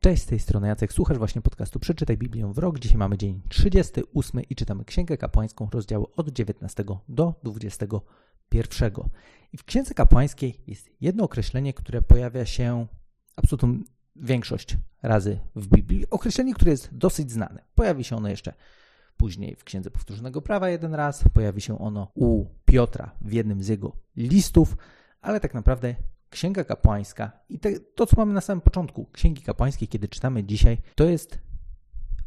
Cześć, z tej strony Jacek, słuchasz właśnie podcastu Przeczytaj Biblię w rok. Dzisiaj mamy dzień 38 i czytamy Księgę Kapłańską, rozdziały od 19 do 21. I w Księdze Kapłańskiej jest jedno określenie, które pojawia się absolutną większość razy w Biblii. Określenie, które jest dosyć znane. Pojawi się ono jeszcze później w Księdze Powtórzonego Prawa jeden raz, pojawi się ono u Piotra w jednym z jego listów, ale tak naprawdę Księga Kapłańska i te, to, co mamy na samym początku Księgi Kapłańskiej, kiedy czytamy dzisiaj, to jest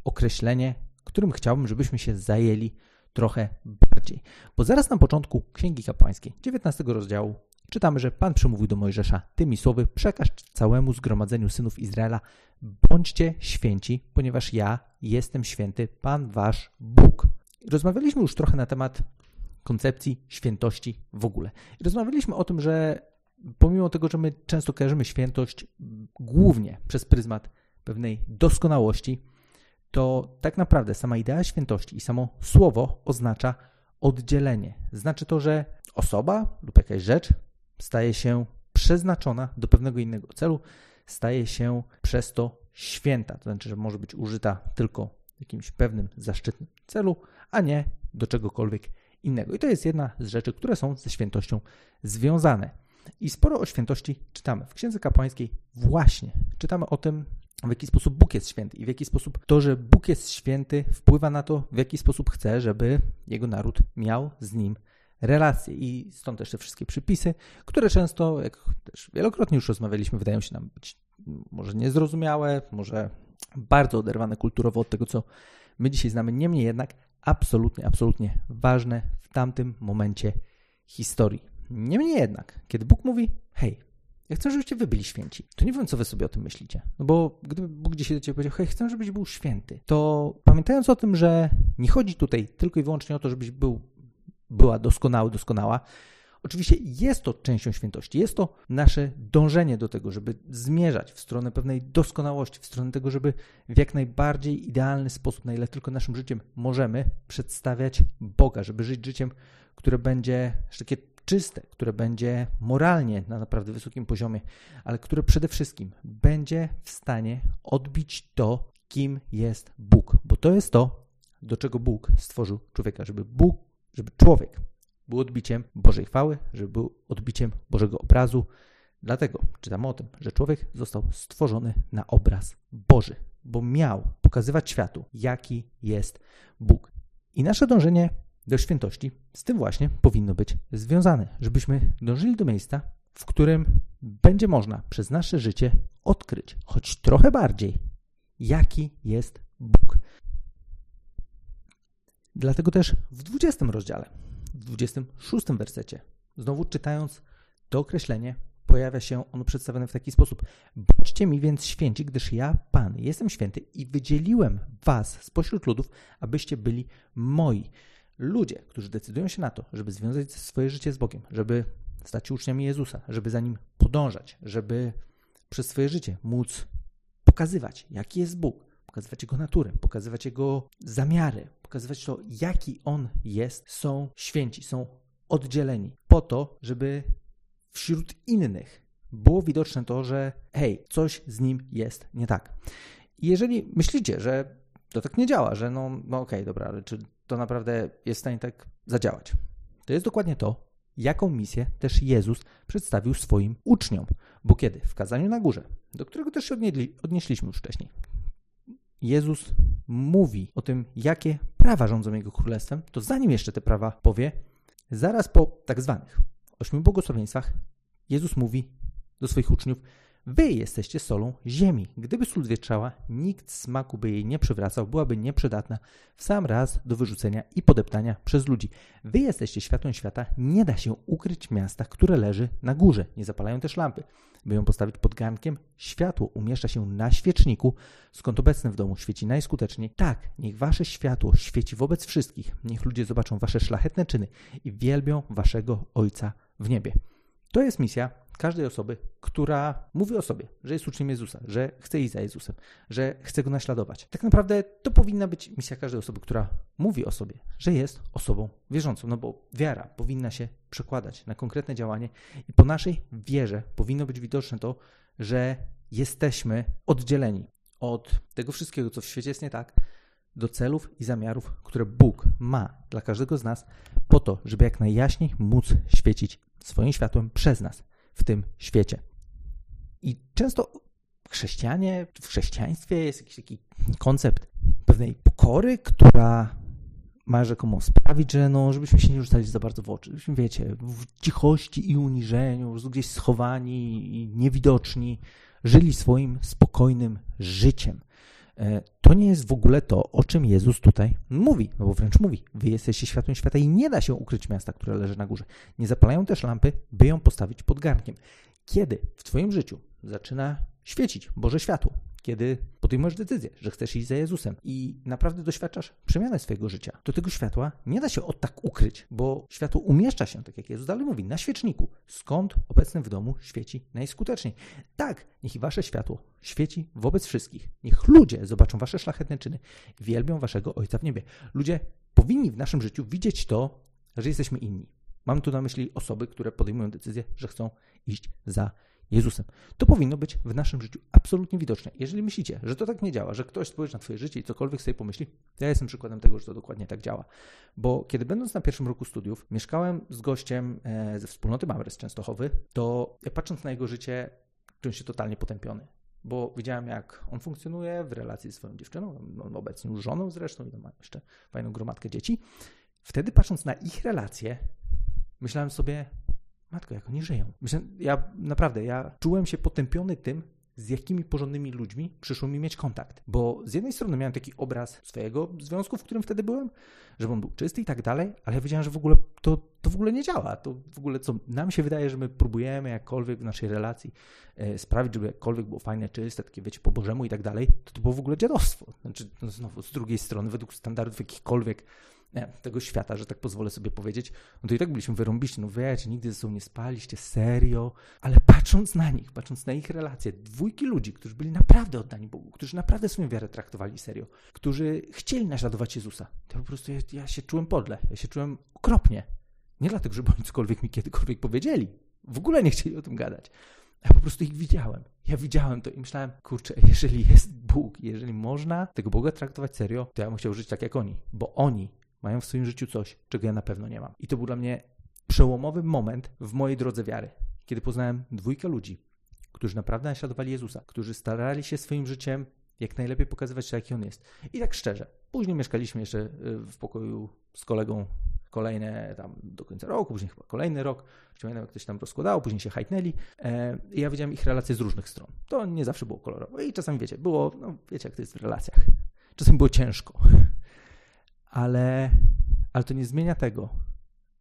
określenie, którym chciałbym, żebyśmy się zajęli trochę bardziej. Bo zaraz na początku Księgi Kapłańskiej, 19 rozdziału, czytamy, że Pan przemówił do Mojżesza tymi słowy: Przekaż całemu zgromadzeniu synów Izraela, bądźcie święci, ponieważ ja jestem święty, Pan wasz Bóg. Rozmawialiśmy już trochę na temat koncepcji świętości w ogóle. Rozmawialiśmy o tym, że pomimo tego, że my często kojarzymy świętość głównie przez pryzmat pewnej doskonałości, to tak naprawdę sama idea świętości i samo słowo oznacza oddzielenie. Znaczy to, że osoba lub jakaś rzecz staje się przeznaczona do pewnego innego celu, staje się przez to święta. To znaczy, że może być użyta tylko w jakimś pewnym zaszczytnym celu, a nie do czegokolwiek innego. I to jest jedna z rzeczy, które są ze świętością związane. I sporo o świętości czytamy. W Księdze Kapłańskiej właśnie czytamy o tym, w jaki sposób Bóg jest święty i w jaki sposób to, że Bóg jest święty, wpływa na to, w jaki sposób chce, żeby jego naród miał z nim relacje. I stąd też te wszystkie przypisy, które często, jak też wielokrotnie już rozmawialiśmy, wydają się nam być może niezrozumiałe, może bardzo oderwane kulturowo od tego, co my dzisiaj znamy. Niemniej jednak absolutnie, absolutnie ważne w tamtym momencie historii. Niemniej jednak, kiedy Bóg mówi, hej, ja chcę, żebyście wy byli święci, to nie wiem, co wy sobie o tym myślicie. No bo gdyby Bóg dzisiaj do ciebie powiedział, hej, chcę, żebyś był święty, to pamiętając o tym, że nie chodzi tutaj tylko i wyłącznie o to, żebyś był, była doskonały, doskonała, Oczywiście jest to częścią świętości, jest to nasze dążenie do tego, żeby zmierzać w stronę pewnej doskonałości, w stronę tego, żeby w jak najbardziej idealny sposób, na ile tylko naszym życiem możemy, przedstawiać Boga, żeby żyć życiem, które będzie takie czyste, które będzie moralnie na naprawdę wysokim poziomie, ale które przede wszystkim będzie w stanie odbić to, kim jest Bóg, bo to jest to, do czego Bóg stworzył człowieka, żeby Bóg, żeby człowiek był odbiciem Bożej chwały, żeby był odbiciem Bożego obrazu. Dlatego czytamy o tym, że człowiek został stworzony na obraz Boży, bo miał pokazywać światu, jaki jest Bóg. I nasze dążenie do świętości z tym właśnie powinno być związane, żebyśmy dążyli do miejsca, w którym będzie można przez nasze życie odkryć choć trochę bardziej, jaki jest Bóg. Dlatego też w 20 rozdziale, w 26 wersecie, znowu czytając to określenie, pojawia się ono przedstawione w taki sposób: Bądźcie mi więc święci, gdyż ja, Pan, jestem święty i wydzieliłem was spośród ludów, abyście byli moi ludzie, którzy decydują się na to, żeby związać swoje życie z Bogiem, żeby stać się uczniami Jezusa, żeby za nim podążać, żeby przez swoje życie móc pokazywać, jaki jest Bóg, pokazywać Jego naturę, pokazywać Jego zamiary, pokazywać to, jaki On jest, są święci, są oddzieleni, po to, żeby wśród innych było widoczne to, że hej, coś z nim jest nie tak. I jeżeli myślicie, że to tak nie działa, że no, no okej, okay, dobra, ale czy to naprawdę jest w stanie tak zadziałać. To jest dokładnie to, jaką misję też Jezus przedstawił swoim uczniom. Bo kiedy? W kazaniu na górze, do którego też się odnieśliśmy już wcześniej. Jezus mówi o tym, jakie prawa rządzą Jego królestwem, to zanim jeszcze te prawa powie, zaraz po tak zwanych ośmiu błogosławieństwach, Jezus mówi do swoich uczniów, Wy jesteście solą ziemi. Gdyby sól zwietrzała, nikt smaku by jej nie przywracał, byłaby nieprzydatna w sam raz do wyrzucenia i podeptania przez ludzi. Wy jesteście światłem świata, nie da się ukryć miasta, które leży na górze. Nie zapalają też lampy. By ją postawić pod garnkiem, światło umieszcza się na świeczniku, skąd obecne w domu świeci najskuteczniej. Tak, niech wasze światło świeci wobec wszystkich. Niech ludzie zobaczą wasze szlachetne czyny i wielbią waszego Ojca w niebie. To jest misja każdej osoby, która mówi o sobie, że jest uczniem Jezusa, że chce iść za Jezusem, że chce go naśladować. Tak naprawdę to powinna być misja każdej osoby, która mówi o sobie, że jest osobą wierzącą, no bo wiara powinna się przekładać na konkretne działanie i po naszej wierze powinno być widoczne to, że jesteśmy oddzieleni od tego wszystkiego, co w świecie jest nie tak, do celów i zamiarów, które Bóg ma dla każdego z nas, po to, żeby jak najjaśniej móc świecić swoim światłem przez nas w tym świecie. I często chrześcijanie, w chrześcijaństwie jest jakiś taki koncept pewnej pokory, która ma rzekomo sprawić, że no, żebyśmy się nie rzucali za bardzo w oczy, żebyśmy, wiecie, w cichości i uniżeniu, gdzieś schowani i niewidoczni, żyli swoim spokojnym życiem. E, to nie jest w ogóle to, o czym Jezus tutaj mówi, no bo wręcz mówi, wy jesteście światłem świata i nie da się ukryć miasta, które leży na górze. Nie zapalają też lampy, by ją postawić pod garnkiem. Kiedy w twoim życiu zaczyna świecić Boże światło, kiedy podejmujesz decyzję, że chcesz iść za Jezusem i naprawdę doświadczasz przemiany swojego życia, to tego światła nie da się od tak ukryć, bo światło umieszcza się, tak jak Jezus dalej mówi, na świeczniku, skąd obecny w domu świeci najskuteczniej. Tak, niech i wasze światło świeci wobec wszystkich. Niech ludzie zobaczą wasze szlachetne czyny i wielbią waszego Ojca w niebie. Ludzie powinni w naszym życiu widzieć to, że jesteśmy inni. Mam tu na myśli osoby, które podejmują decyzję, że chcą iść za Jezusem. Jezusem. To powinno być w naszym życiu absolutnie widoczne. Jeżeli myślicie, że to tak nie działa, że ktoś spojrzy na Twoje życie i cokolwiek sobie pomyśli, to ja jestem przykładem tego, że to dokładnie tak działa. Bo kiedy będąc na pierwszym roku studiów, mieszkałem z gościem e, ze wspólnoty Mamry z Częstochowy, to patrząc na jego życie, czułem się totalnie potępiony. Bo widziałem, jak on funkcjonuje w relacji ze swoją dziewczyną, on obecnie już żoną zresztą i ma jeszcze fajną gromadkę dzieci. Wtedy patrząc na ich relacje, myślałem sobie, matko, jak oni żyją. Ja naprawdę, ja czułem się potępiony tym, z jakimi porządnymi ludźmi przyszło mi mieć kontakt. Bo z jednej strony miałem taki obraz swojego związku, w którym wtedy byłem, że on był czysty i tak dalej, ale ja wiedziałem, że w ogóle to, to w ogóle nie działa. To w ogóle co nam się wydaje, że my próbujemy jakkolwiek w naszej relacji e, sprawić, żeby jakkolwiek było fajne, czyste, takie wiecie, po Bożemu i tak dalej, to to było w ogóle dziadostwo. Znaczy, no znowu, z drugiej strony, według standardów jakichkolwiek nie, tego świata, że tak pozwolę sobie powiedzieć, no to i tak byliśmy wyrąbiści, no wiecie, nigdy ze sobą nie spaliście, serio, ale patrząc na nich, patrząc na ich relacje, dwójki ludzi, którzy byli naprawdę oddani Bogu, którzy naprawdę swoją wiarę traktowali serio, którzy chcieli naśladować Jezusa, to po prostu ja, ja się czułem podle, ja się czułem okropnie. Nie dlatego, żeby oni cokolwiek mi kiedykolwiek powiedzieli, w ogóle nie chcieli o tym gadać. Ja po prostu ich widziałem. Ja widziałem to i myślałem, kurczę, jeżeli jest Bóg, jeżeli można tego Boga traktować serio, to ja bym chciał żyć tak jak oni, bo oni mają w swoim życiu coś, czego ja na pewno nie mam. I to był dla mnie przełomowy moment w mojej drodze wiary, kiedy poznałem dwójkę ludzi, którzy naprawdę naśladowali Jezusa, którzy starali się swoim życiem jak najlepiej pokazywać, jaki on jest. I tak szczerze, później mieszkaliśmy jeszcze y, w pokoju z kolegą kolejne tam do końca roku, później chyba kolejny rok, pamiętam jak ktoś tam rozkładało, później się hajtnęli e, i ja widziałem ich relacje z różnych stron. To nie zawsze było kolorowo i czasami wiecie, było, no wiecie jak to jest w relacjach, czasami było ciężko, ale, ale to nie zmienia tego,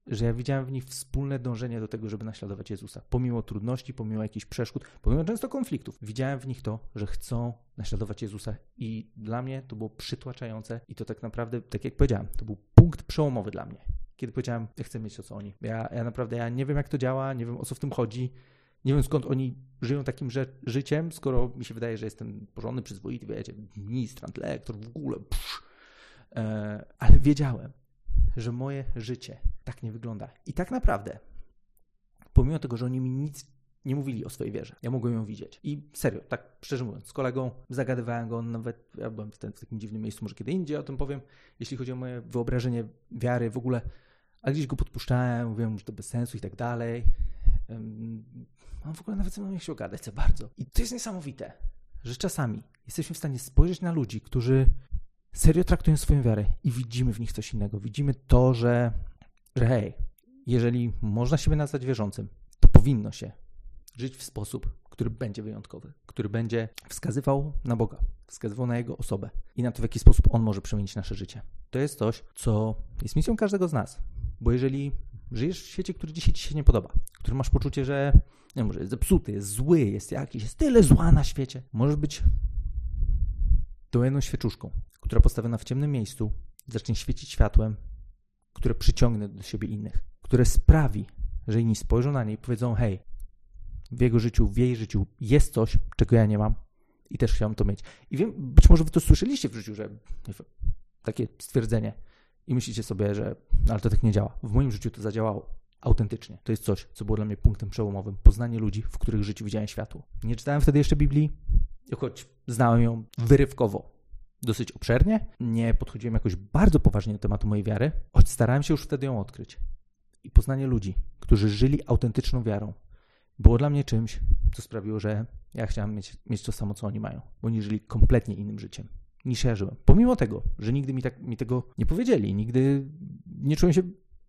że ja widziałem w nich wspólne dążenie do tego, żeby naśladować Jezusa. Pomimo trudności, pomimo jakichś przeszkód, pomimo często konfliktów. Widziałem w nich to, że chcą naśladować Jezusa i dla mnie to było przytłaczające i to tak naprawdę, tak jak powiedziałem, to był punkt przełomowy dla mnie. Kiedy powiedziałem, ja chcę mieć to, co oni. Ja, ja naprawdę, ja nie wiem, jak to działa, nie wiem, o co w tym chodzi. Nie wiem, skąd oni żyją takim że, życiem, skoro mi się wydaje, że jestem porządny, przyzwoity, wiecie, ministrant, lektor, w ogóle, psz, ale wiedziałem, że moje życie tak nie wygląda. I tak naprawdę, pomimo tego, że oni mi nic nie mówili o swojej wierze, ja mogłem ją widzieć. I serio, tak szczerze mówiąc, z kolegą zagadywałem go, nawet ja byłem w, ten, w takim dziwnym miejscu, może kiedy indziej o tym powiem, jeśli chodzi o moje wyobrażenie wiary w ogóle, a gdzieś go podpuszczałem, mówiłem, że to bez sensu i tak dalej. On w ogóle nawet ze mną nie chciał gadać za bardzo. I to jest niesamowite, że czasami jesteśmy w stanie spojrzeć na ludzi, którzy serio traktują swoją wiarę i widzimy w nich coś innego. Widzimy to, że, że hej, jeżeli można siebie nazwać wierzącym, to powinno się żyć w sposób, który będzie wyjątkowy, który będzie wskazywał na Boga, wskazywał na Jego osobę i na to, w jaki sposób On może przemienić nasze życie. To jest coś, co jest misją każdego z nas, bo jeżeli żyjesz w świecie, który dzisiaj ci się nie podoba, który masz poczucie, że nie może jest zepsuty, jest zły, jest jakiś, jest tyle zła na świecie, możesz być tą jedną świeczuszką, która postawiona w ciemnym miejscu zacznie świecić światłem, które przyciągnie do siebie innych, które sprawi, że inni spojrzą na nie i powiedzą: Hej, w jego życiu, w jej życiu jest coś, czego ja nie mam i też chciałem to mieć. I wiem, być może wy to słyszeliście w życiu, że takie stwierdzenie i myślicie sobie, że no, ale to tak nie działa. W moim życiu to zadziałało autentycznie. To jest coś, co było dla mnie punktem przełomowym. Poznanie ludzi, w których życiu widziałem światło. Nie czytałem wtedy jeszcze Biblii, choć znałem ją wyrywkowo, dosyć obszernie, nie podchodziłem jakoś bardzo poważnie do tematu mojej wiary, choć starałem się już wtedy ją odkryć. I poznanie ludzi, którzy żyli autentyczną wiarą, było dla mnie czymś, co sprawiło, że ja chciałem mieć, mieć to samo, co oni mają, bo oni żyli kompletnie innym życiem niż ja żyłem. Pomimo tego, że nigdy mi, tak, mi tego nie powiedzieli, nigdy nie czułem się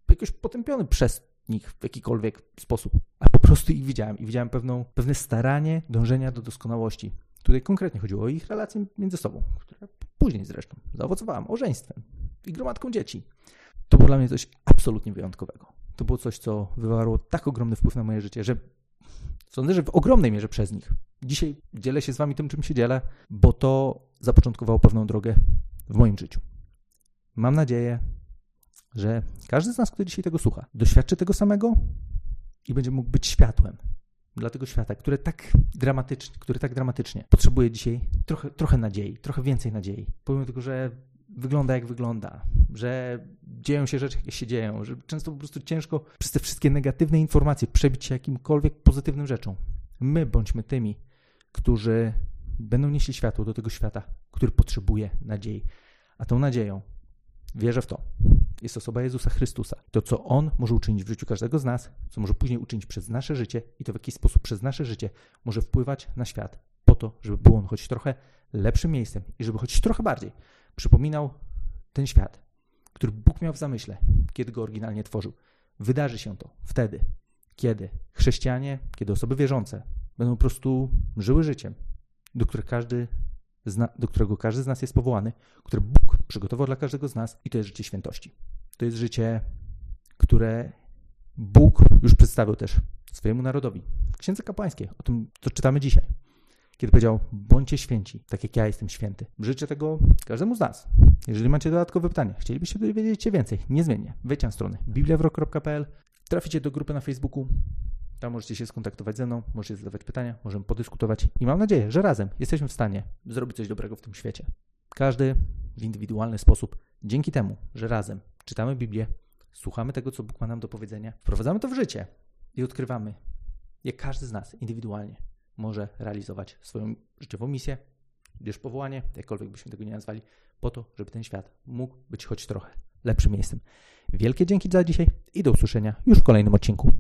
jakoś potępiony przez nich w jakikolwiek sposób, a po prostu ich widziałem i widziałem pewną, pewne staranie dążenia do doskonałości. Tutaj konkretnie chodziło o ich relacje między sobą, które później zresztą zaowocowała małżeństwem i gromadką dzieci. To było dla mnie coś absolutnie wyjątkowego. To było coś, co wywarło tak ogromny wpływ na moje życie, że sądzę, że w ogromnej mierze przez nich. Dzisiaj dzielę się z wami tym, czym się dzielę, bo to zapoczątkowało pewną drogę w moim życiu. Mam nadzieję, że każdy z nas, kto dzisiaj tego słucha, doświadczy tego samego i będzie mógł być światłem dla tego świata, które tak dramatycznie, który tak dramatycznie potrzebuje dzisiaj trochę, trochę nadziei, trochę więcej nadziei. Pomimo tego, że wygląda jak wygląda, że dzieją się rzeczy, jakie się dzieją, że często po prostu ciężko przez te wszystkie negatywne informacje przebić się jakimkolwiek pozytywnym rzeczom. My bądźmy tymi, którzy będą nieśli światło do tego świata, który potrzebuje nadziei. A tą nadzieją wierzę w to. Jest osoba Jezusa Chrystusa. To, co On może uczynić w życiu każdego z nas, co może później uczynić przez nasze życie i to w jaki sposób przez nasze życie może wpływać na świat, po to, żeby był on choć trochę lepszym miejscem i żeby choć trochę bardziej przypominał ten świat, który Bóg miał w zamyśle, kiedy go oryginalnie tworzył. Wydarzy się to wtedy, kiedy chrześcijanie, kiedy osoby wierzące będą po prostu żyły życiem, do, którego każdy do którego każdy z nas jest powołany, które Bóg przygotował dla każdego z nas i to jest życie świętości. To jest życie, które Bóg już przedstawił też swojemu narodowi. Księdze Kapłańskiej, o tym, co czytamy dzisiaj. Kiedy powiedział, bądźcie święci, tak jak ja jestem święty. Życzę tego każdemu z nas. Jeżeli macie dodatkowe pytania, chcielibyście dowiedzieć się więcej, niezmiennie, wejdźcie na stronę bibliawrok.pl, traficie do grupy na Facebooku, tam możecie się skontaktować ze mną, możecie zadawać pytania, możemy podyskutować i mam nadzieję, że razem jesteśmy w stanie zrobić coś dobrego w tym świecie. Każdy w indywidualny sposób, dzięki temu, że razem czytamy Biblię, słuchamy tego, co Bóg ma nam do powiedzenia, wprowadzamy to w życie i odkrywamy, jak każdy z nas indywidualnie może realizować swoją życiową misję, gdyż powołanie, jakkolwiek byśmy tego nie nazwali, po to, żeby ten świat mógł być choć trochę lepszym miejscem. Wielkie dzięki za dzisiaj i do usłyszenia już w kolejnym odcinku.